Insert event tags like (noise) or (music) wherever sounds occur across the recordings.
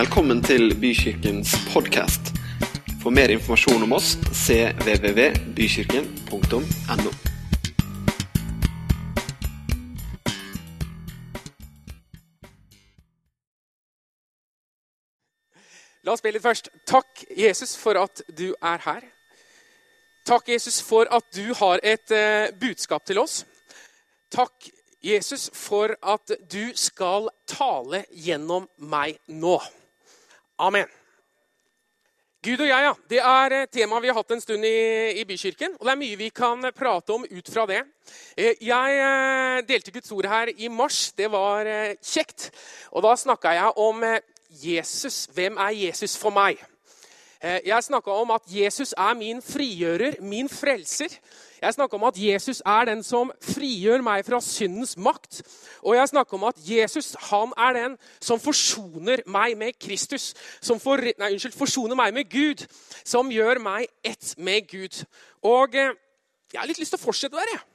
Velkommen til Bykirkens podkast. For mer informasjon om oss cvvvbykirken.no. La oss be litt først. Takk, Jesus, for at du er her. Takk, Jesus, for at du har et eh, budskap til oss. Takk, Jesus, for at du skal tale gjennom meg nå. Amen. Gud og jeg, ja. Det er temaet tema vi har hatt en stund i, i Bykirken. Og det er mye vi kan prate om ut fra det. Eh, Jeg eh, delte Guds ord her i mars. Det var eh, kjekt. Og da snakka jeg om eh, Jesus. Hvem er Jesus for meg? Eh, Jeg snakka om at Jesus er min frigjører, min frelser. Jeg snakka om at Jesus er den som frigjør meg fra syndens makt. Og jeg snakka om at Jesus han er den som forsoner meg med Kristus. Som for, nei, unnskyld, forsoner meg med Gud. Som gjør meg ett med Gud. Og eh, jeg har litt lyst til å fortsette der. jeg.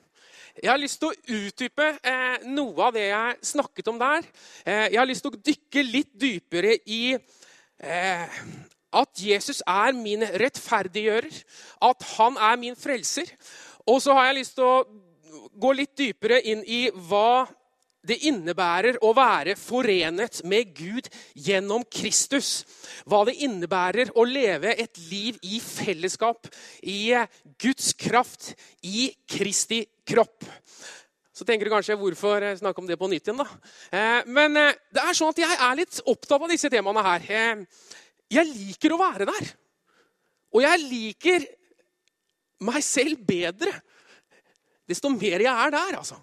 Jeg har lyst til å utdype eh, noe av det jeg snakket om der. Eh, jeg har lyst til å dykke litt dypere i eh, at Jesus er min rettferdiggjører. At han er min frelser. Og så har jeg lyst til å gå litt dypere inn i hva det innebærer å være forenet med Gud gjennom Kristus. Hva det innebærer å leve et liv i fellesskap, i Guds kraft, i Kristi kropp. Så tenker du kanskje hvorfor snakke om det på nytt igjen, da. Eh, Men eh, det er sånn at jeg er litt opptatt av disse temaene her. Eh, Jeg liker å være der. Og jeg liker meg selv bedre desto mer jeg er der, altså.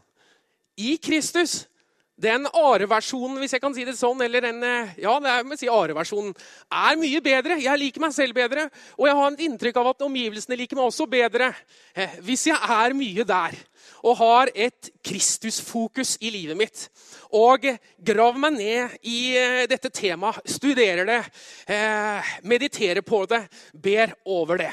I Kristus. Den areversjonen, hvis jeg kan si det sånn, eller den eh, ja, det er, si areversjonen, er mye bedre. Jeg liker meg selv bedre. Og jeg har et inntrykk av at omgivelsene liker meg også bedre eh, hvis jeg er mye der og har et Kristusfokus i livet mitt. Og grav meg ned i eh, dette temaet, studerer det, mediterer på det, ber over det.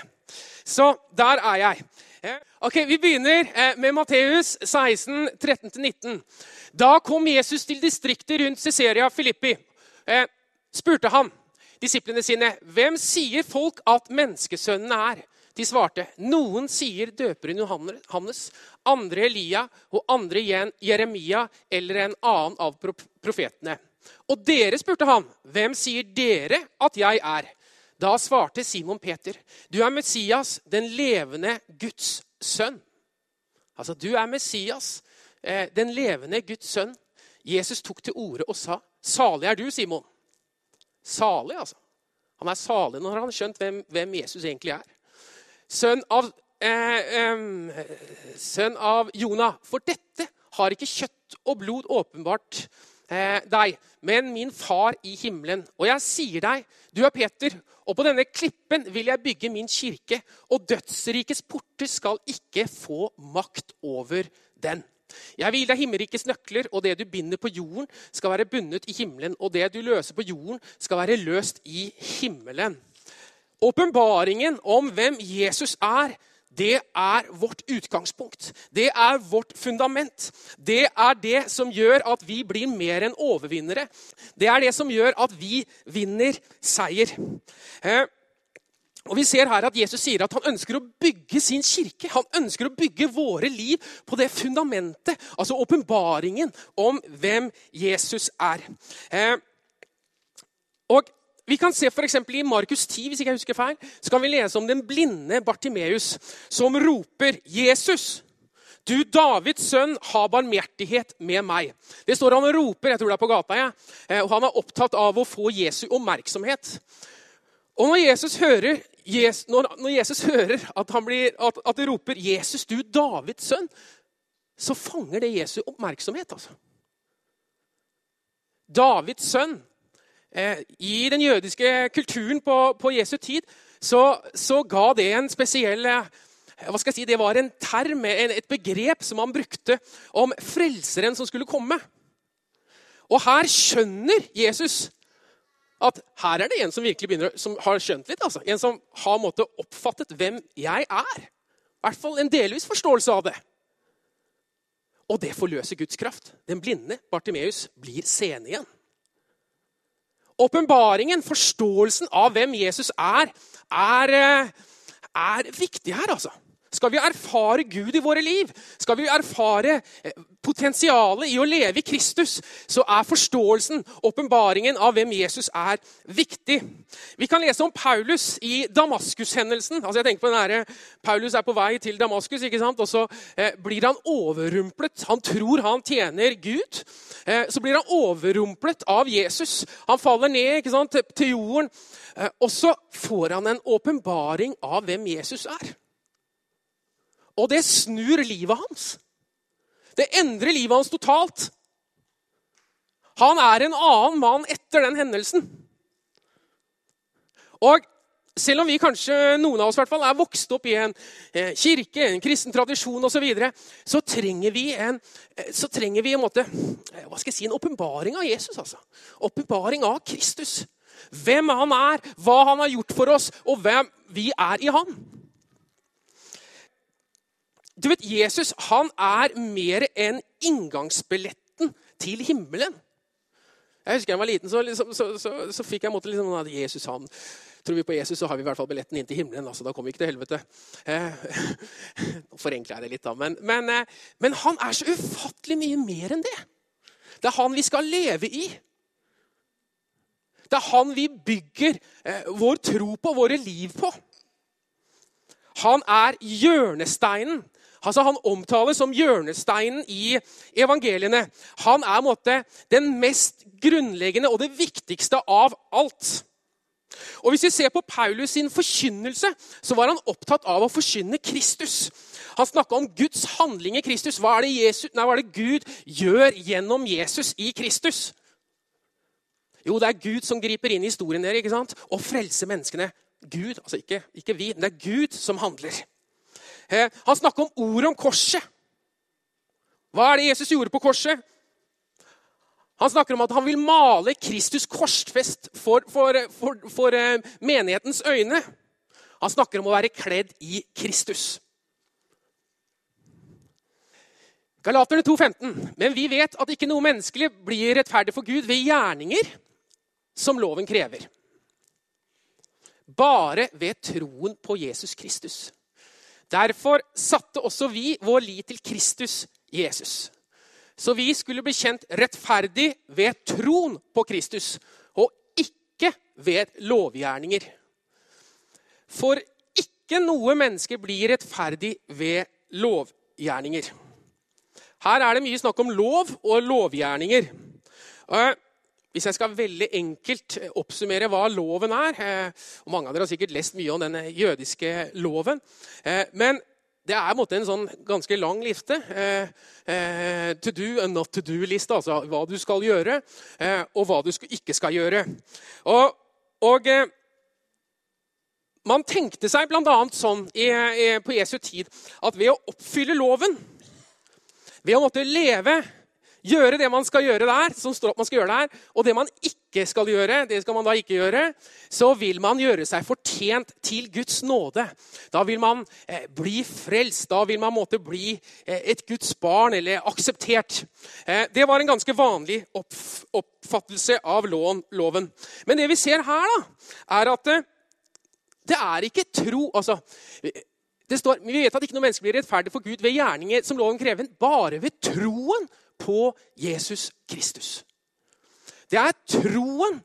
Så der er jeg. Eh, Ok, Vi begynner eh, med Matteus 16, 13-19. Da kom Jesus til distriktet rundt Cesarea Filippi. Eh, spurte han disiplene sine, 'Hvem sier folk at menneskesønnen er?' De svarte, 'Noen sier døperen Johannes, andre Elia og andre igjen Jeremia eller en annen av profetene.' Og dere, spurte han, 'Hvem sier dere at jeg er?' Da svarte Simon Peter, 'Du er Messias, den levende Guds sønn.' Altså, du er Messias, eh, den levende Guds sønn. Jesus tok til orde og sa, 'Salig er du, Simon.' Salig, altså. Han er salig når han har skjønt hvem, hvem Jesus egentlig er. Sønn av, eh, eh, sønn av Jonah. For dette har ikke kjøtt og blod åpenbart eh, deg, men min far i himmelen. Og jeg sier deg, du er Peter, og på denne klippen vil jeg bygge min kirke, og dødsrikets porter skal ikke få makt over den. Jeg vil deg himmerikets nøkler, og det du binder på jorden, skal være bundet i himmelen, og det du løser på jorden, skal være løst i himmelen. Åpenbaringen om hvem Jesus er, det er vårt utgangspunkt. Det er vårt fundament. Det er det som gjør at vi blir mer enn overvinnere. Det er det som gjør at vi vinner seier. Eh, og Vi ser her at Jesus sier at han ønsker å bygge sin kirke. Han ønsker å bygge våre liv på det fundamentet, altså åpenbaringen om hvem Jesus er. Eh, og vi kan se for I Markus 10 hvis ikke jeg husker feil, så kan vi lese om den blinde Bartimeus som roper 'Jesus, du Davids sønn, ha barmhjertighet med meg'. Det står han og roper, jeg tror det er på gata, ja. Eh, og han er opptatt av å få Jesu oppmerksomhet. Og når Jesus hører, når, Jesus hører at, blir, at, det roper 'Jesus, du Davids sønn', så fanger det Jesu oppmerksomhet. altså. Davids sønn I den jødiske kulturen på, på Jesu tid så, så, ga det en spesiell eh, hva skal jeg si, Det var en term, et begrep som han brukte om frelseren som skulle komme. Og her skjønner Jesus at her er det en som virkelig begynner, som har skjønt litt. altså. En som har måtte, oppfattet hvem jeg er. I hvert fall en delvis forståelse av det. Og det forløser Guds kraft. Den blinde Bartimeus blir seende igjen. Åpenbaringen, forståelsen av hvem Jesus er, er, eh, er viktig her, altså. Skal vi erfare Gud i våre liv, skal vi erfare eh, potensialet i å leve i Kristus, så er forståelsen, åpenbaringen av hvem Jesus er, viktig. Vi kan lese om Paulus i Damaskus-hendelsen. Altså jeg tenker på den der, Paulus er på vei til Damaskus, ikke sant? og så eh, blir han overrumplet. Han tror han tjener Gud. Eh, så blir han overrumplet av Jesus. Han faller ned ikke sant, til jorden. Og så får han en åpenbaring av hvem Jesus er. Og det snur livet hans. Det endrer livet hans totalt. Han er en annen mann etter den hendelsen. Og selv om vi kanskje, noen av oss i hvert fall, er vokst opp i en eh, kirke, en kristen tradisjon osv., så, videre, så trenger vi en, eh, så trenger vi en måte, eh, hva skal jeg si, en åpenbaring av Jesus. altså. Åpenbaring av Kristus. Hvem han er, hva han har gjort for oss, og hvem vi er i han. Du vet, Jesus han er mer enn inngangsbilletten til himmelen. Jeg husker jeg var liten, så, liksom, så, så, så fikk jeg en måte liksom, at Jesus han, Tror vi på Jesus, så har vi i hvert fall billetten inn til himmelen. altså Da kommer vi ikke til helvete. Eh, (laughs) nå forenkler jeg det litt, da. Men, men, eh, men han er så ufattelig mye mer enn det. Det er han vi skal leve i. Det er han vi bygger eh, vår tro på, våre liv på. Han er hjørnesteinen Altså, han omtales som hjørnesteinen i evangeliene. Han er måte, den mest grunnleggende og det viktigste av alt. Og Hvis vi ser på Paulus sin forkynnelse, så var han opptatt av å forkynne Kristus. Han snakka om Guds handling i Kristus. Hva er, Jesus, nei, hva er, det Gud gjør gjennom Jesus i Kristus? Jo, det er Gud som griper inn i historien der, ikke sant? og frelser menneskene. Gud, altså ikke, ikke vi, men det er Gud som handler. Eh, han snakker om ordet om korset. Hva er det Jesus gjorde på korset? Han snakker om at han vil male Kristus korsfest for, for, for, for eh, menighetens øyne. Han snakker om å være kledd i Kristus. Galaterne 2,15. Men vi vet at ikke noe menneskelig blir rettferdig for Gud ved gjerninger som loven krever. Bare ved troen på Jesus Kristus. Derfor satte også vi vår lit til Kristus Jesus. Så vi skulle bli kjent rettferdig ved troen på Kristus, og ikke ved lovgjerninger. For ikke noe menneske blir rettferdig ved lovgjerninger. Her er det mye snakk om lov og lovgjerninger. Hvis jeg skal veldig enkelt eh, oppsummere hva loven er eh, og Mange av dere har sikkert lest mye om den jødiske loven. Eh, men det er en, en sånn ganske lang liste. To do and not to do-liste. Altså hva du skal gjøre, og hva du ikke skal gjøre. Og, og man tenkte seg bl.a. sånn på Jesu tid at ved å oppfylle loven, ved å måtte leve Gjøre det man skal gjøre der, som står at man skal gjøre der, og det man ikke skal gjøre, det skal man da ikke gjøre, så vil man gjøre seg fortjent til Guds nåde. Da vil man eh, bli frelst. Da vil man måtte bli eh, et Guds barn eller akseptert. Eh, det var en ganske vanlig oppfattelse av loven. Men det vi ser her, da, er at eh, det er ikke tro altså, det står, Vi vet at ikke noe menneske blir rettferdig for Gud ved gjerninger som loven krever, bare ved troen på Jesus Kristus. Det er troen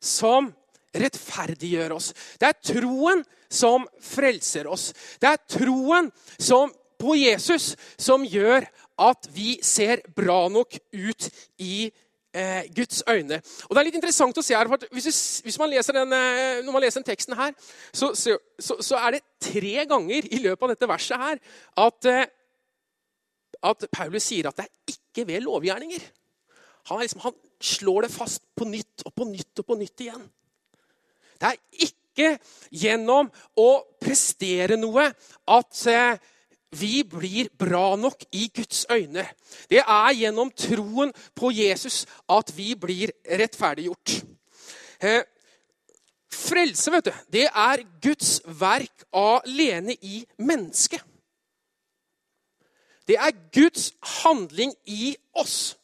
som rettferdiggjør oss. Det er troen som frelser oss. Det er troen som, på Jesus som gjør at vi ser bra nok ut i eh, Guds øyne. Og det er litt interessant å se her, for hvis, hvis man leser den, eh, Når man leser den teksten her, så, så, så, er det tre ganger i løpet av dette verset her at, eh, at Paulus sier at det er ikke ikke ved lovgjerninger. Han, liksom, han, slår det fast på nytt og på nytt og på nytt igjen. Det er ikke gjennom å prestere noe at vi blir bra nok i Guds øyne. Det er gjennom troen på Jesus at vi blir rettferdiggjort. Eh, frelse, vet du, det er Guds verk alene i mennesket. Det er Guds handling i oss.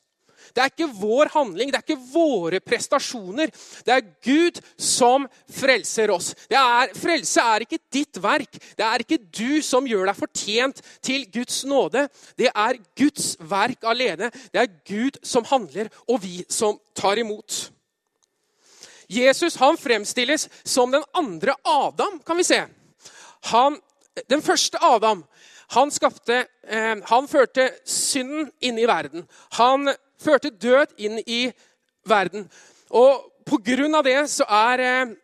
Det er ikke vår handling, det er ikke våre prestasjoner. Det er Gud som frelser oss. Er, frelse er ikke ditt verk. Det er ikke du som gjør deg fortjent til Guds nåde. Det er Guds verk alene. Det er Gud som handler, og vi som tar imot. Jesus han fremstilles som den andre Adam, kan vi se. Han, den første Adam han, skapte, eh, han førte synden inn i verden. Han førte død inn i verden. Og på grunn av det så er eh,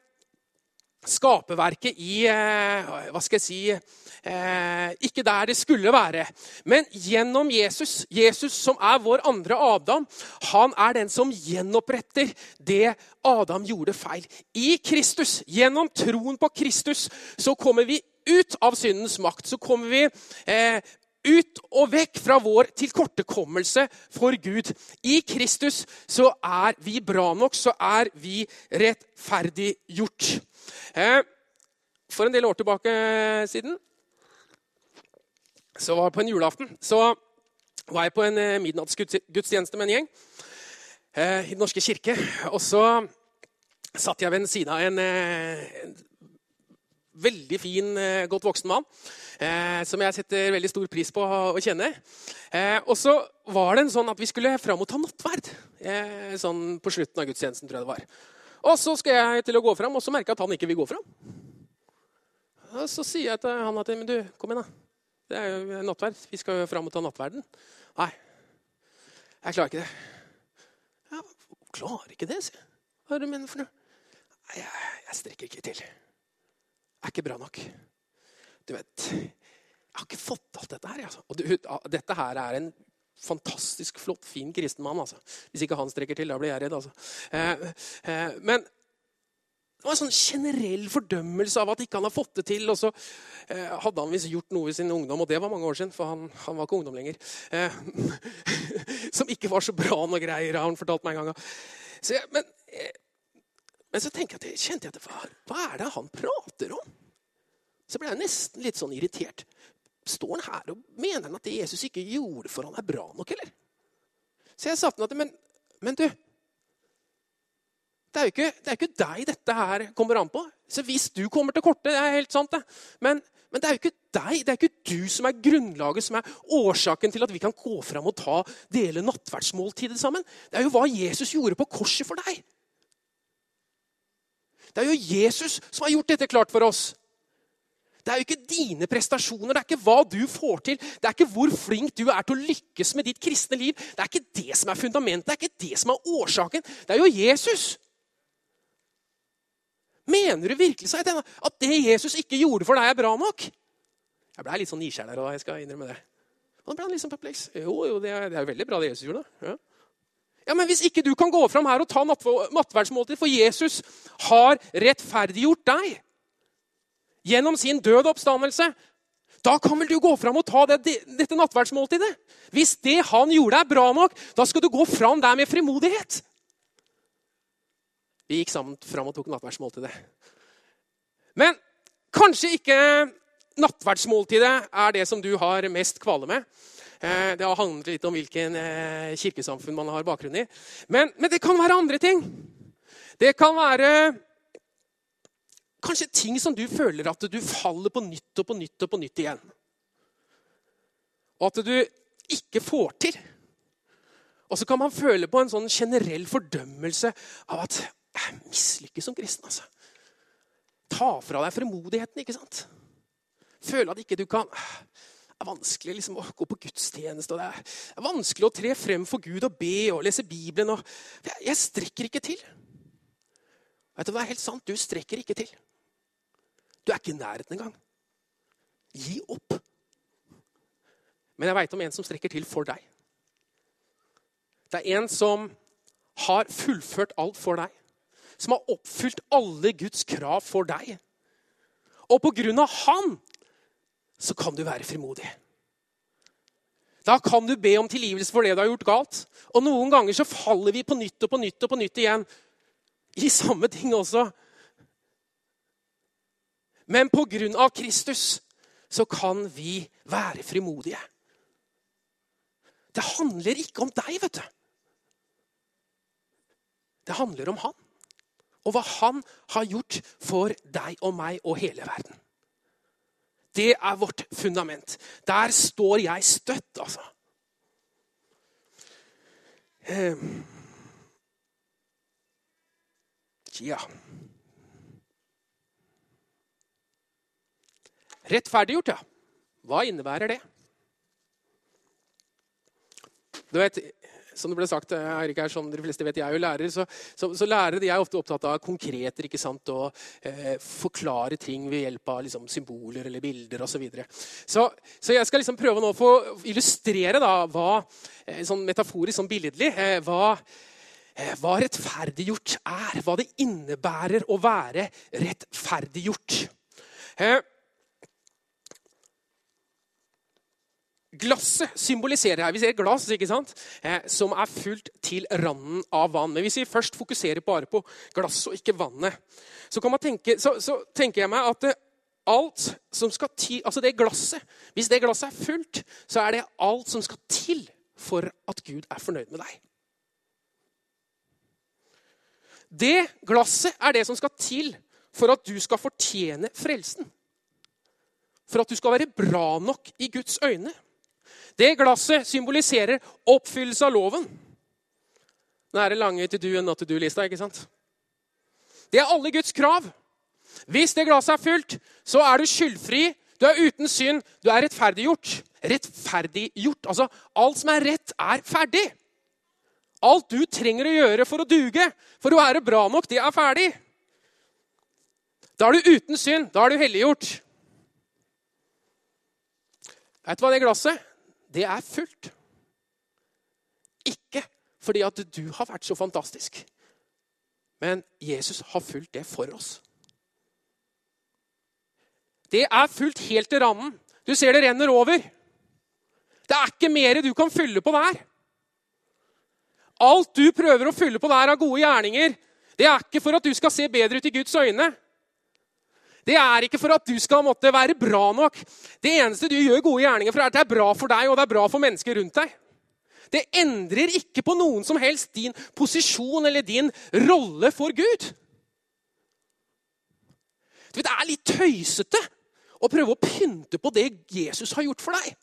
skaperverket i eh, Hva skal jeg si eh, Ikke der det skulle være. Men gjennom Jesus, Jesus som er vår andre Adam, han er den som gjenoppretter det Adam gjorde feil. I Kristus, gjennom troen på Kristus, så kommer vi ut av syndens makt. Så kommer vi eh, ut og vekk fra vår tilkortekommelse for Gud. I Kristus så er vi bra nok, så er vi rettferdiggjort. Eh, for en del år tilbake siden så var jeg på en julaften så var jeg på en eh, midnattsgudstjeneste med en gjeng eh, i Den norske kirke. Og så satt jeg ved siden av en, eh, en veldig fin, eh, godt voksen mann. Eh, som jeg setter veldig stor pris på å kjenne. Eh, og så var det en sånn at vi skulle fram og ta nattverd. Eh, sånn på slutten av gudstjenesten, tror jeg det var. Og så skal jeg til å gå fram, og så merker jeg at han ikke vil gå fram. Og så sier jeg til han at men du, kom igjen, da. Det er jo nattverd. Vi skal jo fram og ta nattverden. Nei, jeg klarer ikke det. Ja, klarer ikke det, sier jeg. Hva er det du mener for noe? Nei, jeg, jeg strekker ikke til er ikke bra nok. Du vet, Jeg har ikke fått alt dette her. Altså. Og du, dette her er en fantastisk flott, fin kristen mann. Altså. Hvis ikke han strekker til, da blir jeg redd. Altså. Eh, eh, men det var en sånn generell fordømmelse av at ikke han har fått det til. Og så eh, hadde han visst gjort noe i sin ungdom, og det var mange år siden. For han, han var ikke ungdom lenger. Eh, (laughs) som ikke var så bra noe greier, har han fortalt meg en gang. Så, men eh, men så jeg, kjente jeg at hva, hva er det han prater om? Så ble jeg nesten litt sånn irritert. Står han her og mener han at det Jesus ikke gjorde for han er bra nok, eller? Så jeg sa til ham at men, men du det er, jo ikke, det er ikke deg dette her kommer an på. Så hvis du kommer til kortet, det er helt sant, det. Men, men det er jo ikke deg, det er ikke du som er grunnlaget, som er årsaken til at vi kan gå fram og ta dele nattverdsmåltidet sammen. Det er jo hva Jesus gjorde på korset for deg. Det er jo Jesus som har gjort dette klart for oss. Det er jo ikke dine prestasjoner, det er ikke hva du får til, det er ikke hvor flink du er til å lykkes med ditt kristne liv. Det er ikke det som er fundamentet, det er ikke det som er årsaken. Det er jo Jesus. Mener du virkelig seg at det Jesus ikke gjorde for deg, er bra nok? Jeg ble litt sånn nysgjerrig der, jeg skal innrømme det. Og da ble han liksom perpleks. Jo, jo, det er, det er veldig bra det Jesus gjorde. Ja. Ja, men Hvis ikke du kan gå fram her og ta nattverdsmåltid, for Jesus har rettferdiggjort deg gjennom sin død oppstandelse, da kan vel du gå fram og ta det, dette nattverdsmåltidet? Hvis det han gjorde, er bra nok, da skal du gå fram der med frimodighet. Vi gikk sammen fram og tok nattverdsmåltidet. Men kanskje ikke nattverdsmåltidet er det som du har mest kvale med. Eh, det har handlet litt om hvilken eh, kirkesamfunn man har bakgrunn i. Men, men det kan være andre ting. Det kan være kanskje ting som du føler at du faller på nytt og på nytt og på nytt igjen. Og at du ikke får til. Og så kan man føle på en sånn generell fordømmelse av at jeg mislykkes som kristen. altså. Ta fra deg frimodigheten, ikke sant? Føle at ikke du kan det er vanskelig liksom, å gå på gudstjeneste. og det er, det vanskelig å tre frem for Gud og be og lese Bibelen. Og, jeg, jeg, strekker ikke til. Vet du hva er helt sant? Du strekker ikke til. Du er ikke i nærheten engang. Gi opp. Men jeg veit om en som strekker til for deg. Det er en som har fullført alt for deg. Som har oppfylt alle Guds krav for deg. Og på grunn av han så kan du være frimodig. Da kan du be om tilgivelse for det du har gjort galt. Og noen ganger så faller vi på nytt og på nytt og på nytt igjen i samme ting også. Men på grunn av Kristus så kan vi være frimodige. Det handler ikke om deg, vet du. Det handler om han. Og hva han har gjort for deg og meg og hele verden. Det er vårt fundament. Der står jeg støtt, altså. Um. Ja Rettferdiggjort, ja. Hva innebærer det? Du vet, som det ble sagt, Erik er som de fleste vet, jeg er jo lærer, så, så, så lærere de er ofte opptatt av konkreter ikke sant, og eh, forklare ting ved hjelp av liksom, symboler eller bilder osv. Så, videre. så Så jeg skal liksom prøve nå å få illustrere da, hva, eh, sånn metaforisk, sånn billedlig, eh, hva, eh, hva rettferdiggjort er. Hva det innebærer å være rettferdiggjort. Eh, Glasset symboliserer her Vi ser et glass ikke sant? Eh, som er fullt til randen av vann. Men hvis vi først fokuserer bare på glasset og ikke vannet, så, tenke, så, så tenker jeg meg at alt som skal til, altså det glasset, Hvis det glasset er fullt, så er det alt som skal til for at Gud er fornøyd med deg. Det glasset er det som skal til for at du skal fortjene frelsen. For at du skal være bra nok i Guds øyne. Det glasset symboliserer oppfyllelse av loven. Nå er det lange til du enn not to do-lista. ikke sant? Det er alle Guds krav. Hvis det glasset er fylt, så er du skyldfri, du er uten synd, du er rettferdiggjort. Rettferdiggjort. Altså, alt som er rett, er ferdig. Alt du trenger å gjøre for å duge, for å være bra nok, det er ferdig. Da er du uten synd. Da er du helliggjort. Vet du hva det glasset det er fullt. Ikke fordi at du har vært så fantastisk, men Jesus har fulgt det for oss. Det er fullt helt til randen. Du ser det renner over. Det er ikke mer du kan fylle på der. Alt du prøver å fylle på der av gode gjerninger, det er ikke for at du skal se bedre ut i Guds øyne. Det er ikke for at du skal måtte være bra nok. Det eneste du gjør gode gjerninger for, er at det er bra for deg og det er bra for mennesker rundt deg. Det endrer ikke på noen som helst din posisjon eller din rolle for Gud. Du vet, Det er litt tøysete å prøve å pynte på det Jesus har gjort for deg.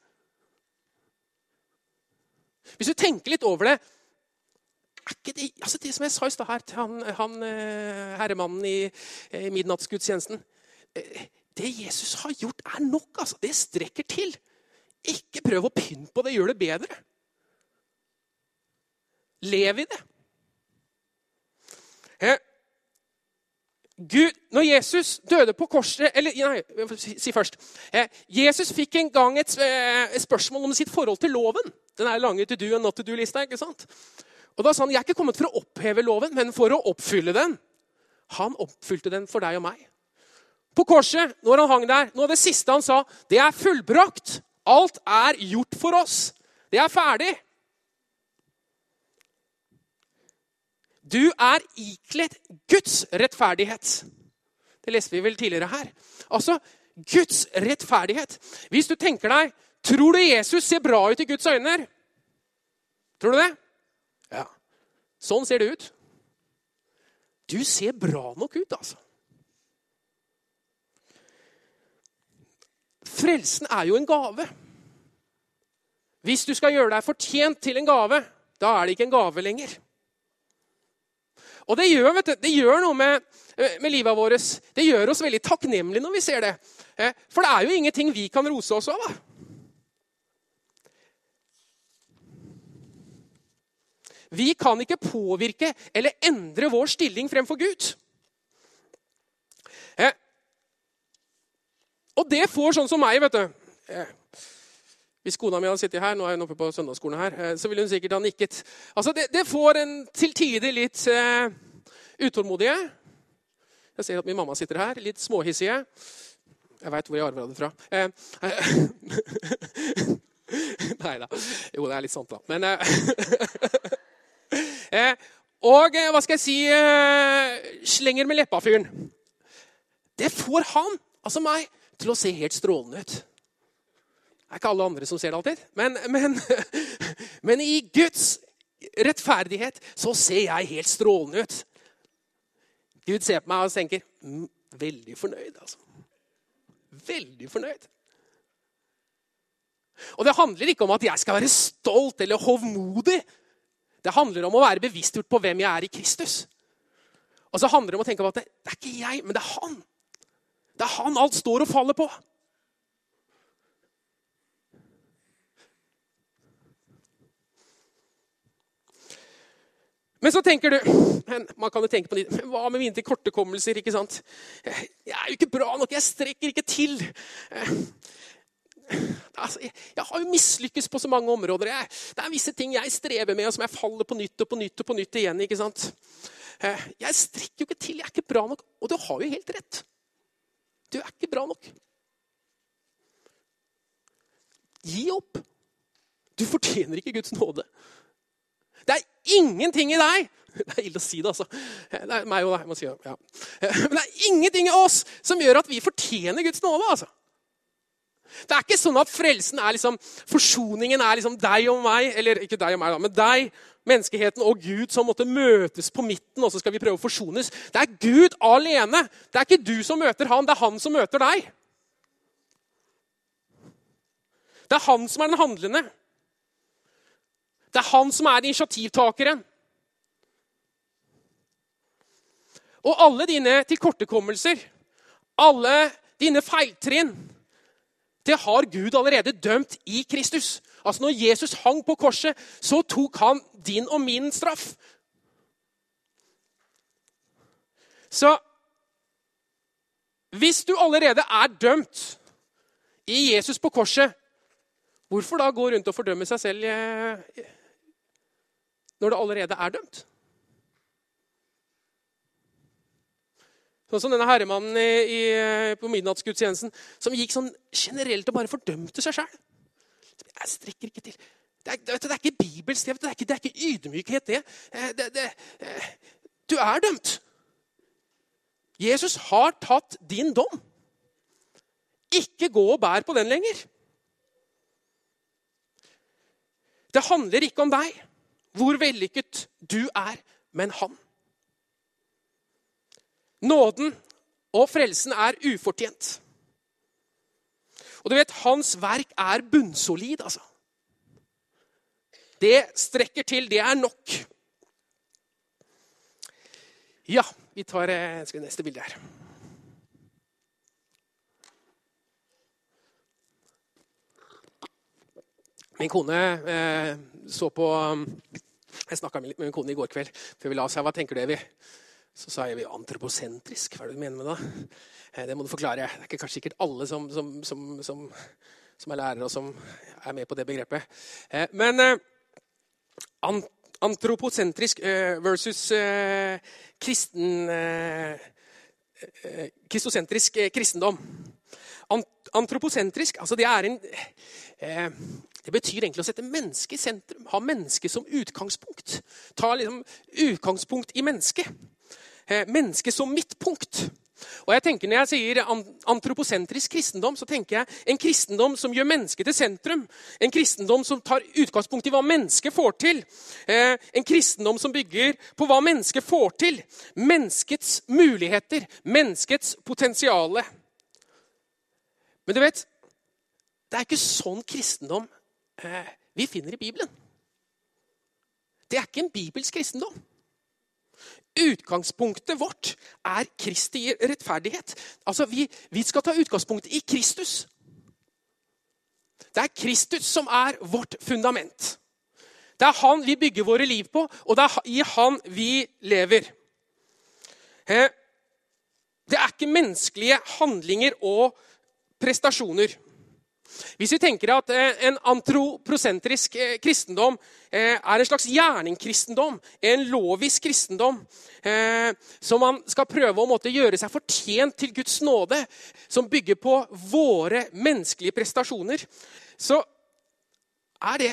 Hvis du tenker litt over det det, altså det som jeg sa i stad her til han, han eh, herremannen i, i midnattsgudstjenesten det Jesus har gjort, er nok. altså. Det strekker til. Ikke prøv å pynte på det, gjør det bedre. Lev i det. Gud, når Jesus døde på korset eller Nei, si først. Jesus fikk en gang eh, et, spørsmål om sitt forhold til loven. Den er lange to do and not to do-lista. ikke sant? Og da sa han, 'Jeg er ikke kommet for å oppheve loven, men for å oppfylle den.' Han oppfylte den for deg og meg på korset, når han hang der, noe av det siste han sa, det er fullbrakt. Alt er gjort for oss. Det er ferdig. Du er ikledd Guds rettferdighet. Det leste vi vel tidligere her. Altså Guds rettferdighet. Hvis du tenker deg Tror du Jesus ser bra ut i Guds øyne? Tror du det? Ja. Sånn ser det ut. Du ser bra nok ut, altså. Frelsen er jo en gave. Hvis du skal gjøre deg fortjent til en gave, da er det ikke en gave lenger. Og det gjør, du, det gjør noe med, eh, med, livet vårt. Det gjør oss veldig takknemlige når vi ser det. Eh, for det er jo ingenting vi kan rose oss av. Vi kan ikke påvirke eller endre vår stilling fremfor Gud. Eh, og det får sånn som meg, vet du. Eh, hvis kona mi hadde sittet her, nå er hun oppe på søndagsskolen her, eh, så ville hun sikkert ha nikket. Altså, det, det får en til tider litt uh, utålmodige. Jeg ser at min mamma sitter her, litt småhissige. Jeg veit hvor jeg arver det fra. Uh, (laughs) Nei da. Jo, det er litt sant, da. Men (laughs) Og hva skal jeg si Slenger med leppa-fyren. Det får han, altså meg, til å se helt strålende ut. Det er ikke alle andre som ser det alltid. Men, men, (laughs) men i Guds rettferdighet, så ser jeg helt strålende ut. Gud ser på meg og tenker mm, veldig fornøyd, altså. Veldig fornøyd. Og det handler ikke om at jeg skal være stolt eller hovmodig. Det handler om å være bevisstgjort på hvem jeg er i Kristus. Og så handler det om å tenke på at det, det er ikke jeg, men det er han. Det er han alt står og faller på. Men så tenker du man kan jo tenke på det, Hva med mine kortekommelser? ikke sant? Jeg er jo ikke bra nok. Jeg strekker ikke til. Altså, jeg har jo mislykkes på så mange områder. Det er visse ting jeg strever med, og som jeg faller på nytt og på nytt og på nytt igjen. ikke sant? Jeg strekker jo ikke til. Jeg er ikke bra nok. Og du har jo helt rett. Du er ikke bra nok. Gi opp. Du fortjener ikke Guds nåde. Det er ingenting i deg Det er ille å si det, altså. Det er meg og deg. må si det. Ja. Men det er ingenting i oss som gjør at vi fortjener Guds nåde. altså. Det er ikke sånn at frelsen er liksom, forsoningen er liksom deg og meg, eller ikke deg og meg, da, men deg, menneskeheten og Gud som måtte møtes på midten, og så skal vi prøve å forsones. Det er Gud alene. Det er ikke du som møter han, det er han som møter deg. Det er han som er den handlende. Det er han som er initiativtakeren. Og alle dine tilkortekommelser, alle dine feiltrinn, det har Gud allerede dømt i Kristus. Altså Når Jesus hang på korset, så tok han din og min straff. Så hvis du allerede er dømt i Jesus på korset, hvorfor da gå rundt og fordømme seg selv eh, når du allerede er dømt? Sånn som denne herremannen i, i, på midnattsgudstjenesten som gikk sånn generelt og bare fordømte seg sjøl. Jeg strekker ikke til. Det er, det er ikke bibelskrevet, det er ikke, det er ikke ydmykhet, det. Eh, det, det. Eh, du er dømt. Jesus har tatt din dom. Ikke gå og bær på den lenger. Det handler ikke om deg, hvor vellykket du er, men han. Nåden og frelsen er ufortjent. Og du vet, hans verk er bunnsolid, altså. Det strekker til. Det er nok. Ja, vi tar eh, skal neste bilde her. Min kone eh, så på Jeg snakka med min kone i går kveld før vi la oss her. Hva tenker du, Evy? Så sa jeg antroposentrisk. Hva er det du mener med det? Eh, det må du forklare. Det er ikke kanskje sikkert alle som, som, som, som, er lærere og som er med på det begrepet. Eh, men eh, antroposentrisk versus kristen Kristosentrisk kristendom. Antroposentrisk altså det, en, det betyr egentlig å sette mennesket i sentrum. Ha mennesket som utgangspunkt. Ta liksom utgangspunkt i mennesket. Eh, mennesket som midtpunkt. Og jeg tenker Når jeg sier antroposentrisk kristendom, så tenker jeg en kristendom som gjør mennesket til sentrum. En kristendom som tar utgangspunkt i hva mennesket får til. Eh, en kristendom som bygger på hva mennesket får til. Menneskets muligheter, menneskets potensiale. Men du vet, det er ikke sånn kristendom eh, vi finner i Bibelen. Det er ikke en bibelsk kristendom. Utgangspunktet vårt er Kristi rettferdighet. Altså, vi, vi, skal ta utgangspunkt i Kristus. Det er Kristus som er vårt fundament. Det er han vi bygger våre liv på, og det er i han vi lever. Det er ikke menneskelige handlinger og prestasjoner. Hvis vi tenker at eh, en antroprosentrisk eh, kristendom eh, er en slags gjerningkristendom, en lovisk kristendom, som man skal prøve å måtte gjøre seg fortjent til Guds nåde, som bygger på våre menneskelige prestasjoner, så er det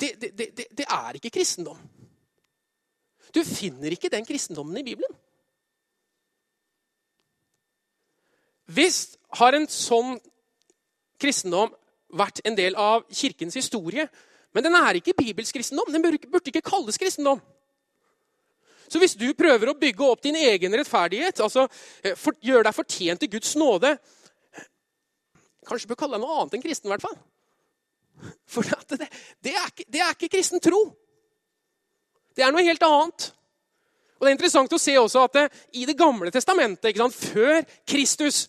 det, det, det, det er ikke kristendom. Du finner ikke den kristendommen i Bibelen. Hvis har en sånn kristendom vært en del av kirkens historie. Men den er ikke bibelsk kristendom. Den burde ikke, kalles kristendom. Så hvis du prøver å bygge opp din egen rettferdighet, altså eh, gjør deg fortjent til Guds nåde Kanskje bør kalle deg noe annet enn kristen, i hvert fall. For det, det, er ikke, det er ikke kristen tro. Det er noe helt annet. Og Det er interessant å se også at det, i Det gamle testamentet, sant, før Kristus,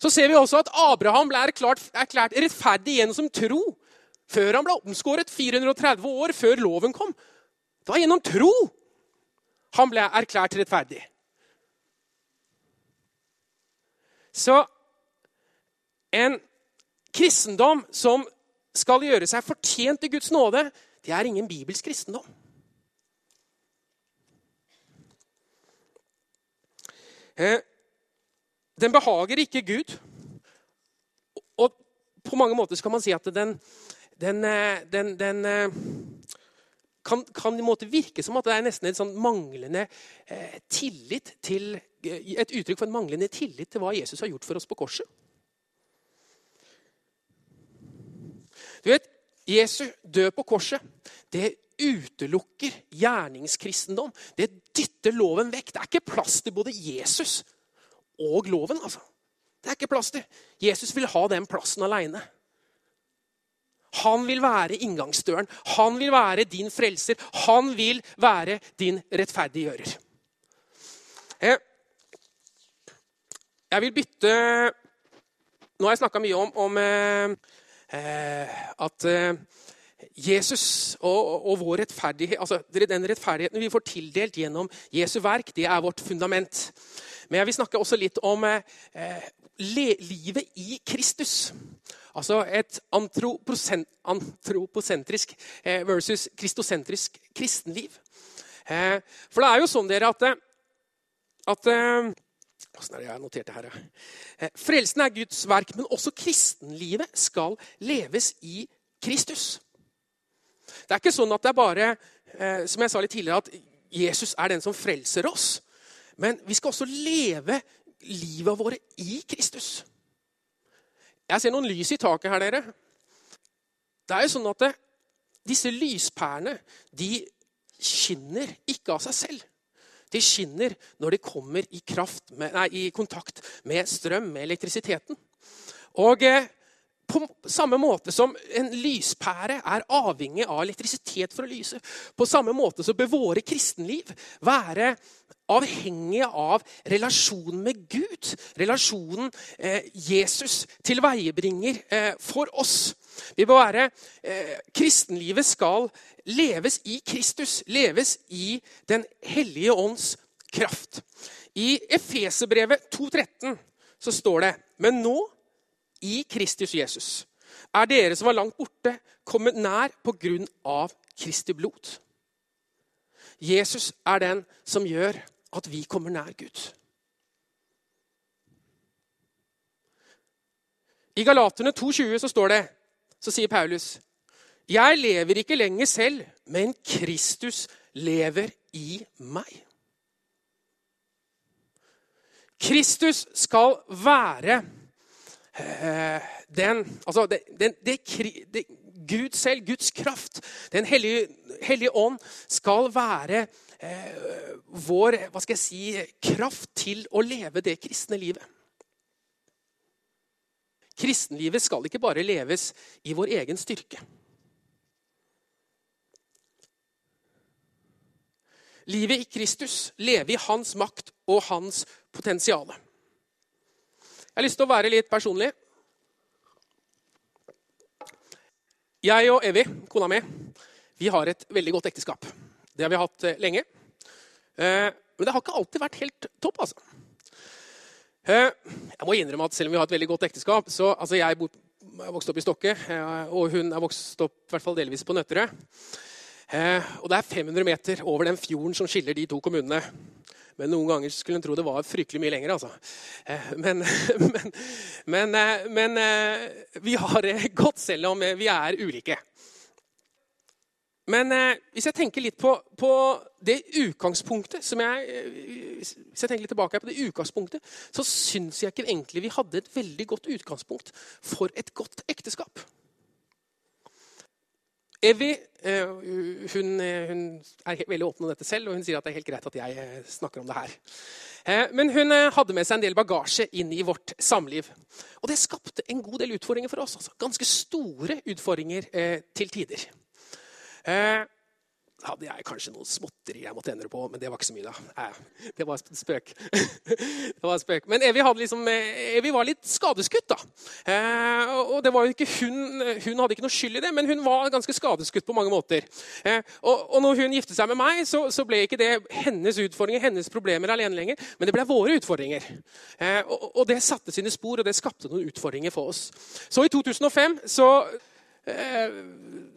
så ser vi også at Abraham ble erklært, erklært rettferdig gjennom tro. Før han ble omskåret 430 år før loven kom. Det var gjennom tro han ble erklært rettferdig. Så en kristendom som skal gjøre seg fortjent til Guds nåde, det er ingen bibelsk kristendom. Eh, den behager ikke Gud. Og på mange måter kan man si at den, den, eh, den, den eh, kan, kan i måte virke som at det er nesten en sånn eh, tillit til Et uttrykk for en manglende tillit til hva Jesus har gjort for oss på korset. Du vet, Jesu død på korset det utelukker gjerningskristendom. Det dytter loven vekk. Det er ikke plass til både Jesus og loven. altså. Det er ikke plass til. Jesus vil ha den plassen aleine. Han vil være inngangsdøren. Han vil være din frelser. Han vil være din rettferdiggjører. Eh, jeg vil bytte Nå har jeg snakka mye om, om eh, eh, at Jesus og, og, vår rettferdighet, altså den rettferdigheten vi får tildelt gjennom Jesu verk, det er vårt fundament. Men jeg vil snakke også litt om eh, livet i Kristus. Altså et antroposentrisk eh, versus kristosentrisk kristenliv. Eh, for det er jo sånn dere at, eh, at Åssen er det jeg har notert det her? Frelsen er Guds verk, men også kristenlivet skal leves i Kristus. Det er ikke sånn at det er bare som jeg sa litt tidligere, at Jesus er den som frelser oss. Men vi skal også leve livet våre i Kristus. Jeg ser noen lys i taket her, dere. Det er jo sånn at det, disse lyspærene de skinner ikke av seg selv. De skinner når de kommer i, med, nei, i kontakt med strøm, med elektrisiteten. Og eh, på samme måte som en lyspære er avhengig av elektrisitet for å lyse, på samme måte så bør våre kristenliv være avhengige av relasjonen med Gud. Relasjonen eh, Jesus tilveiebringer eh, for oss. Vi bør være, eh, Kristenlivet skal leves i Kristus, leves i Den hellige ånds kraft. I Efeserbrevet 2,13 så står det Men nå, i Kristus Jesus, er dere som var langt borte, kommet nær på grunn av Kristi blod. Jesus er den som gjør at vi kommer nær Gud. I Galaterne 2,20 så står det, så sier Paulus Jeg lever ikke lenger selv, men Kristus lever i meg. Kristus skal være den Altså, den, det, Gud selv, Guds kraft, Den hellige, hellige ånd, skal være eh, vår hva skal jeg si, kraft til å leve det kristne livet. Kristenlivet skal ikke bare leves i vår egen styrke. Livet i Kristus, leve i hans makt og hans potensial. Jeg har lyst til å være litt personlig. Jeg og Evy, kona mi, vi har et veldig godt ekteskap. Det har vi hatt eh, lenge. Eh, men det har ikke alltid vært helt topp, altså. Eh, jeg må innrømme at selv om vi har et veldig godt ekteskap så altså Jeg er vokst opp i Stokke, og hun er vokst opp i hvert fall delvis på Nøtterøy. Og det er 500 meter over den fjorden som skiller de to kommunene. Men noen ganger skulle en tro det var fryktelig mye lenger. altså. (laughs) Men, men, men, men vi har det (laughs) godt selv om vi er ulike. Men eh, hvis jeg tenker litt på, på, det utgangspunktet som jeg, eh, hvis jeg tenker litt tilbake på det utgangspunktet, så syns jeg ikke egentlig vi hadde et veldig godt utgangspunkt for et godt ekteskap. Evy eh, hun, eh, hun, er veldig åpen om dette selv, og hun sier at det er helt greit at jeg eh, snakker om det her. Men hun hadde med seg en del bagasje inn i vårt samliv. Og det skapte en god del utfordringer for oss. Altså. Ganske store utfordringer til tider hadde jeg kanskje noen småtteri jeg måtte endre på, men det var ikke så mye, da. det var spøk. (laughs) det var spøk. Men Evy, liksom, eh, var litt skadeskutt, da. Eh, og det var jo ikke hun, hun hadde ikke noe skyld i det, men hun var ganske skadeskutt på mange måter. Eh, og, når hun giftet seg med meg, så, ble ikke det hennes utfordringer, hennes problemer alene lenger, men det ble våre utfordringer. Og det satte sine spor, og det skapte noen utfordringer for oss. Så i 2005 så Eh,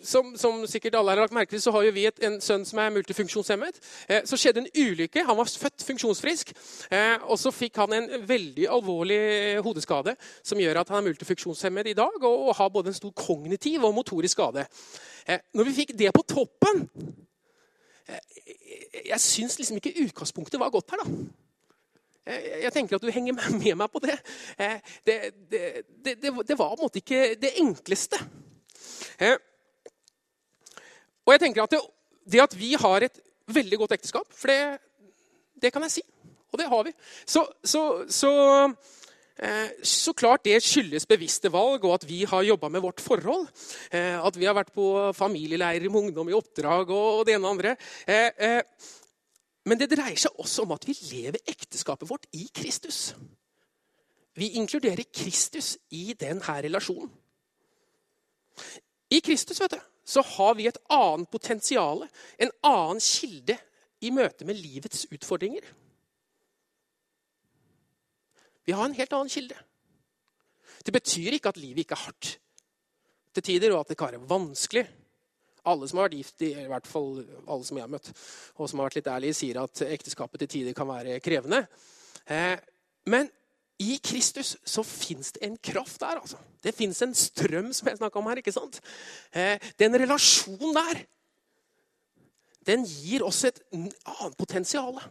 som, som, sikkert alle har lagt merke til, så har vi et, en sønn som er multifunksjonshemmet. Eh, så skjedde en ulykke. Han var født funksjonsfrisk. Eh, og så fikk han en veldig alvorlig hodeskade som gjør at han er multifunksjonshemmet i dag og, og har både en stor kognitiv og motorisk skade. Når vi fikk det på toppen Jeg syns liksom ikke utgangspunktet var godt her, da. Jeg tenker at du henger med meg på det. Det, det, det, det var på en måte ikke det enkleste. Eh, og jeg tenker at det, det, at vi har et veldig godt ekteskap, for det, det kan jeg si, og det har vi Så, så, så, eh, så klart det skyldes bevisste valg, og at vi har jobba med vårt forhold. Eh, at vi har vært på familieleirer med ungdom i oppdrag og det ene og andre. Men det dreier seg også om at vi lever ekteskapet vårt i Kristus. Vi inkluderer Kristus i denne relasjonen. I Kristus vet du, så har vi et annet potensial, en annen kilde i møte med livets utfordringer. Vi har en helt annen kilde. Det betyr ikke at livet ikke er hardt til tider, og at det kan være vanskelig. Alle som har vært gift, i hvert fall alle som jeg har møtt, og som har vært litt ærlige, sier at ekteskapet til tider kan være krevende. Eh, men i Kristus så fins det en kraft der. altså. Det fins en strøm, som jeg snakka om her. ikke sant? Eh, den relasjonen der, den gir oss et annet potensial.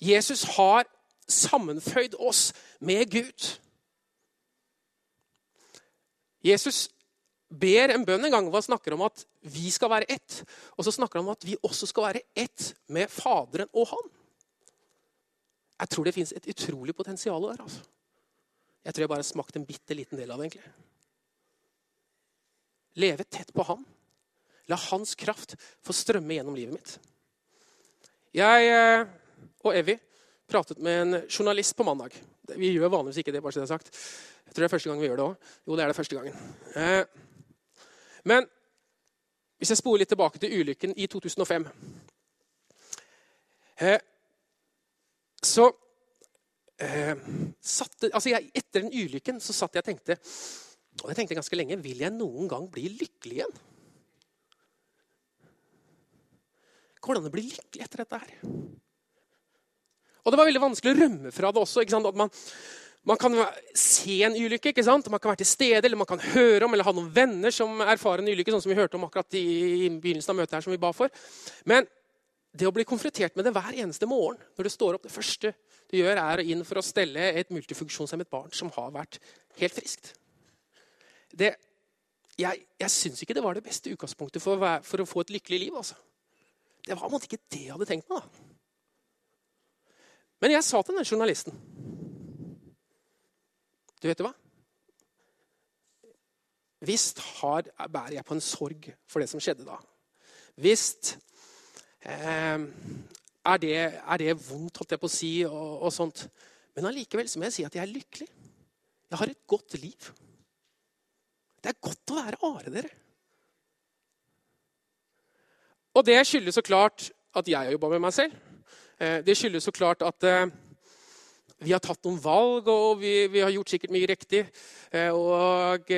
Jesus har sammenføyd oss med Gud. Jesus ber en bønn en gang hvor han snakker om at vi skal være ett. Og så snakker han om at vi også skal være ett med Faderen og Han. Jeg tror det fins et utrolig potensial der. altså. Jeg tror jeg bare har smakt en bitte liten del av det. egentlig. Leve tett på Han. La Hans kraft få strømme gjennom livet mitt. Jeg eh, og Evy pratet med en journalist på mandag. Vi gjør vanligvis ikke det. bare så det er sagt. Jeg tror det er første gang vi gjør det òg. Jo, det er det første gangen. Eh, men hvis jeg spoler litt tilbake til ulykken i 2005 så eh, satte, altså jeg, Etter den ulykken så satt jeg og tenkte og jeg tenkte ganske lenge Vil jeg noen gang bli lykkelig igjen? Går det an å bli lykkelig etter dette her? Og det var veldig vanskelig å rømme fra det også. At man, man, kan se en ulykke, ikke sant? man kan være til stede, eller man kan høre om eller ha noen venner som erfarer en ulykke, sånn som vi hørte om akkurat i, i begynnelsen av møtet her, som vi ba for. Men det å bli konfrontert med det hver eneste morgen når du står opp, det første du gjør, er å inn for å stelle et multifunksjonshemmet barn som har vært helt friskt. Det, jeg jeg syns ikke det var det beste utgangspunktet for, for, å få et lykkelig liv. Altså. Det var ikke det jeg hadde tenkt meg. da. Men jeg sa til den journalisten Du vet du hva? Visst bærer jeg på en sorg for det som skjedde da. Visst er det, er det, vondt, holdt jeg på å si, og, og sånt? Men allikevel må jeg si at jeg er lykkelig. Jeg har et godt liv. Det er godt å være Are, dere. Og det skyldes så klart at jeg har jobba med meg selv. Eh, det skyldes så klart at eh, vi har tatt noen valg, og vi, vi har gjort sikkert mye riktig. Eh, og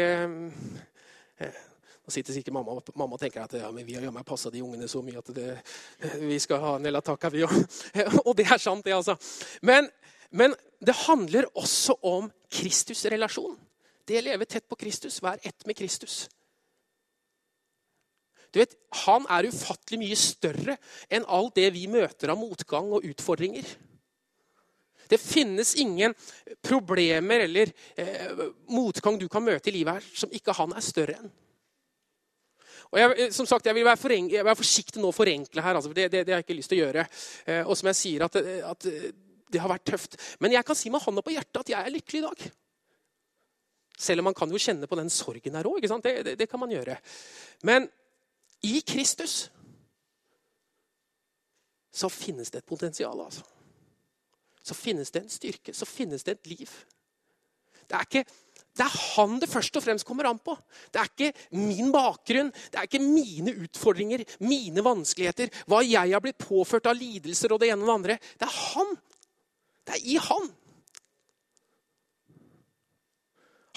nå sitter sikkert mamma, mamma og tenker at ja, vi har passa de ungene så mye at det, vi skal ha Nella Taka, vi òg. (laughs) Og det er sant, det, altså. Men, men det handler også om Kristus-relasjon. Det å leve tett på Kristus, være ett med Kristus. Du vet, Han er ufattelig mye større enn alt det vi møter av motgang og utfordringer. Det finnes ingen problemer eller eh, motgang du kan møte i livet her som ikke han er større enn. Og jeg, som sagt, jeg vil være, foreng, jeg vil være forsiktig nå å forenkle her. Altså, det, det, det, har jeg ikke lyst til å gjøre. Eh, og som jeg sier, at, at, det har vært tøft. Men jeg kan si med hånda på hjertet at jeg er lykkelig i dag. Selv om man kan jo kjenne på den sorgen her òg. Det, det, det kan man gjøre. Men i Kristus så finnes det et potensial. altså. Så finnes det en styrke, så finnes det et liv. Det er, ikke, det er han det først og fremst kommer an på. Det er ikke min bakgrunn, det er ikke mine utfordringer, mine vanskeligheter, hva jeg har blitt påført av lidelser og det ene og det andre. Det er han. Det er i han.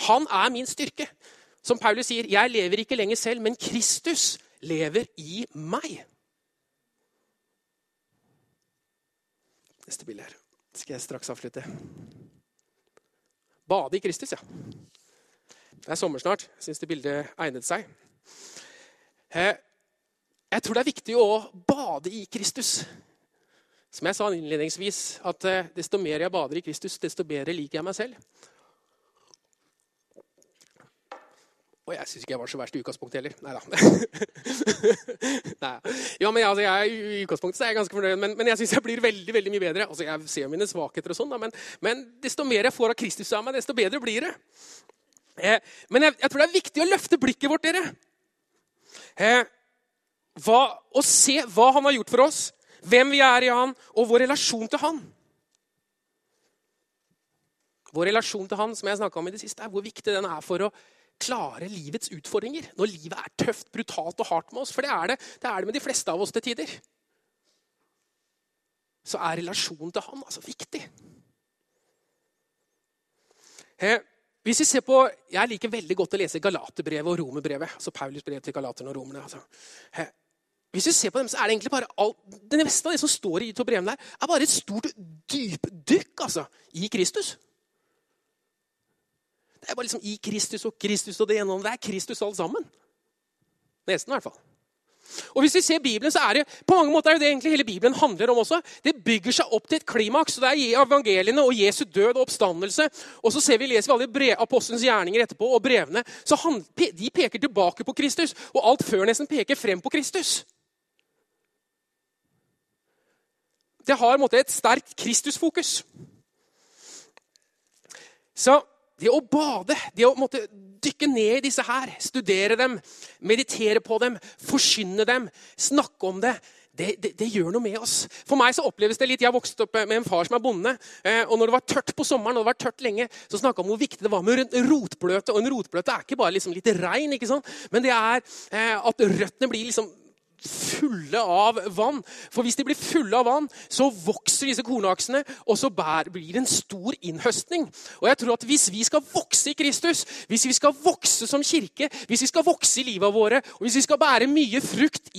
Han er min styrke. Som Paulus sier, 'Jeg lever ikke lenger selv, men Kristus lever i meg'. Neste bilde her. Skal jeg straks avslutte. Bade i Kristus, ja. Det er sommer snart. Jeg syns det bildet egnet seg. Eh, jeg tror det er viktig å bade i Kristus. Som jeg sa innledningsvis, at eh, desto mer jeg bader i Kristus, desto bedre liker jeg meg selv. Og jeg syns ikke jeg var så verst i utgangspunktet heller. Nei da. (laughs) ja, men altså, jeg, I utgangspunktet er jeg ganske fornøyd, men, men jeg syns jeg blir veldig veldig mye bedre. Altså, Jeg ser mine svakheter, og sånn, men, men, desto mer jeg får av Kristus av meg, desto bedre blir det. Eh, men jeg, jeg, tror det er viktig å løfte blikket vårt, dere. Eh, hva, og se hva han har gjort for oss, hvem vi er i han, og vår relasjon til han. Vår relasjon til han som jeg om i det siste, er hvor viktig den er for å klare livets utfordringer. Når livet er tøft, brutalt og hardt med oss. For det er det, det er det med de fleste av oss til tider. Så er relasjonen til han altså viktig. Eh, hvis vi ser på, Jeg liker veldig godt å lese Galaterbrevet og Romerbrevet. altså Paulus brev til Galaterne og romerne. Altså. Eh, hvis vi ser på dem, så er Det egentlig bare alt, det meste av det som står i to brevene, der, er bare et stort dypdykk altså, i Kristus. Det er bare liksom i Kristus og Kristus og det gjennom. det er Kristus alt sammen. Nesten, i hvert fall. Og hvis vi ser Bibelen, så er det på mange måter er det egentlig hele Bibelen handler om også. Det bygger seg opp til et klimaks. og Det er evangeliene og Jesu død og oppstandelse. Og så ser vi, leser vi alle apostelens gjerninger etterpå, og brevene. så han, De peker tilbake på Kristus. Og alt før nesten peker frem på Kristus. Det har måte, et sterkt Kristusfokus. Så det å bade, det å måtte dykke ned i disse her, studere dem, meditere på dem, forsyne dem, snakke om det, det, det, det, gjør noe med oss. For meg så oppleves det litt, Jeg vokste opp med en far som er bonde. Eh, og når det var tørt på sommeren, og det var tørt lenge, så snakka han om hvor viktig det var med rotbløte. Og en rotbløte er ikke bare liksom litt regn, ikke sant? men det er eh, at røttene blir liksom fulle av vann. For hvis de blir fulle av vann, så vokser disse kornaksene, og så blir det en stor innhøstning. Og jeg tror at Hvis vi skal vokse i Kristus, hvis vi skal vokse som kirke, hvis vi skal vokse i livet våre, og hvis vi skal bære mye frukt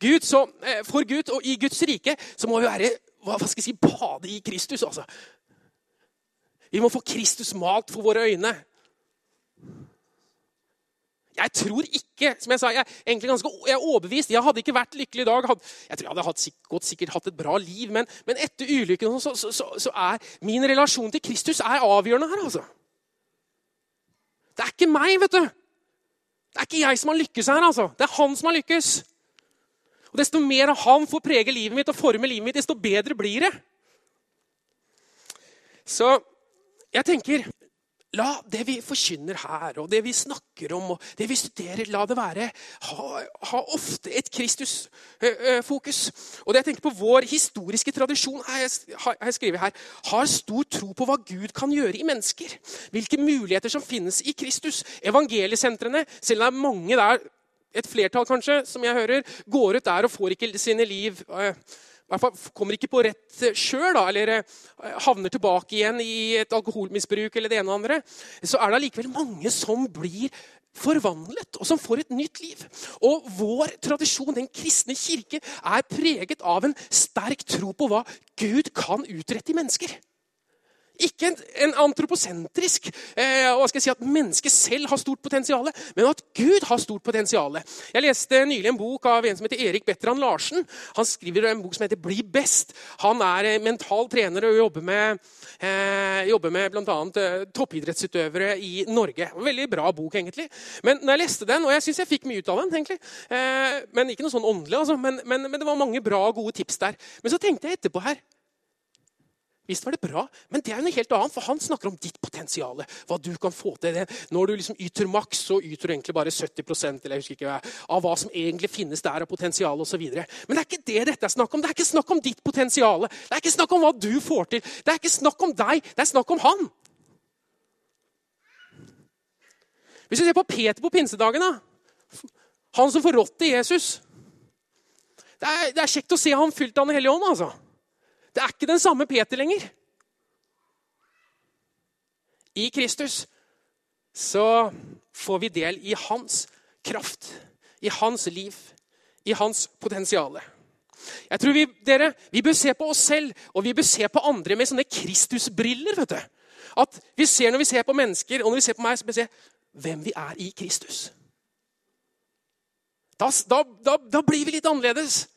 Gud, så, eh, for Gud og i Guds rike, så må vi være hva skal jeg si, bade i Kristus. altså. Vi må få Kristus malt for våre øyne. Jeg tror ikke som Jeg sa, jeg er egentlig ganske jeg er overbevist. Jeg hadde ikke vært lykkelig i dag. jeg tror jeg hadde hatt, godt sikkert hatt et bra liv, men, men etter ulykken så, så, så, så, er min relasjon til Kristus er avgjørende her. altså. Det er ikke meg, vet du. Det er ikke jeg som har lykkes her. altså. Det er han som har lykkes. Og Desto mer han får prege livet mitt og forme livet mitt, desto bedre blir det. Så jeg tenker La det vi forkynner her, og det vi snakker om, og det vi studerer, la det være ha, ha ofte et Kristus-fokus. Og det jeg tenker på Vår historiske tradisjon har jeg, har jeg skrevet her, har stor tro på hva Gud kan gjøre i mennesker. Hvilke muligheter som finnes i Kristus. Evangeliesentrene, selv om det er mange der, et flertall kanskje, som jeg hører, går ut der og får ikke sine liv øh, kommer ikke på rett sjøl, eller eh, havner tilbake igjen i et alkoholmisbruk, eller det ene og andre, så er det allikevel mange som blir forvandlet, og som får et nytt liv. Og vår tradisjon, den kristne kirke, er preget av en sterk tro på hva Gud kan utrette i mennesker. Ikke en, en antroposentrisk eh, hva skal jeg si, At mennesket selv har stort potensial, men at Gud har stort potensial. Jeg leste nylig en bok av en som heter Erik Betran Larsen. Han skriver en bok som heter 'Bli best'. Han er eh, mental trener og jobber med, eh, jobber med bl.a. Eh, toppidrettsutøvere i Norge. Veldig bra bok, egentlig. Men når jeg leste den, og jeg syns jeg fikk mye ut av den, egentlig, eh, men ikke noe sånn åndelig, altså, men, men, men det var mange bra og gode tips der. Men så tenkte jeg etterpå her Visst var det bra, men det er jo noe helt annet, for han snakker om ditt potensial. Hva du kan få til. Det. Når du liksom yter maks, så yter du egentlig bare 70% eller jeg husker ikke, av hva som egentlig finnes der av potensial osv. Men det er ikke det dette er snakk om. Det er ikke snakk om ditt potensial. Det er ikke snakk om hva du får til. Det er ikke snakk om deg, det er snakk om han. Hvis vi ser på Peter på pinsedagen, da. han som forrådte Jesus det er, det er, kjekt å se han fylt av Den hellige ånd. altså. Det er ikke den samme Peter lenger. I Kristus så får vi del i hans kraft, i hans liv, i hans potensial. Jeg tror vi, dere, vi bør se på oss selv og vi bør se på andre med sånne Kristusbriller. vet du. At vi ser Når vi ser på mennesker og når vi ser på meg, så bør vi se hvem vi er i Kristus. Da, da, da, da blir vi litt annerledes.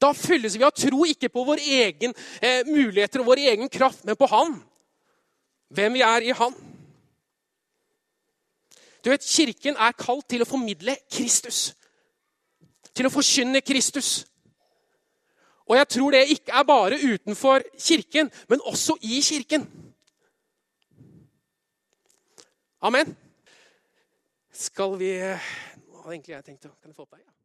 Da fylles vi av tro, ikke på våre egen eh, muligheter og vår egen kraft, men på Han. Hvem vi er i Han. Du vet, Kirken er kalt til å formidle Kristus. Til å forkynne Kristus. Og jeg tror det ikke er bare utenfor Kirken, men også i Kirken. Amen. Skal vi Nå hadde egentlig jeg tenkt å Kan jeg få opp deg? Ja?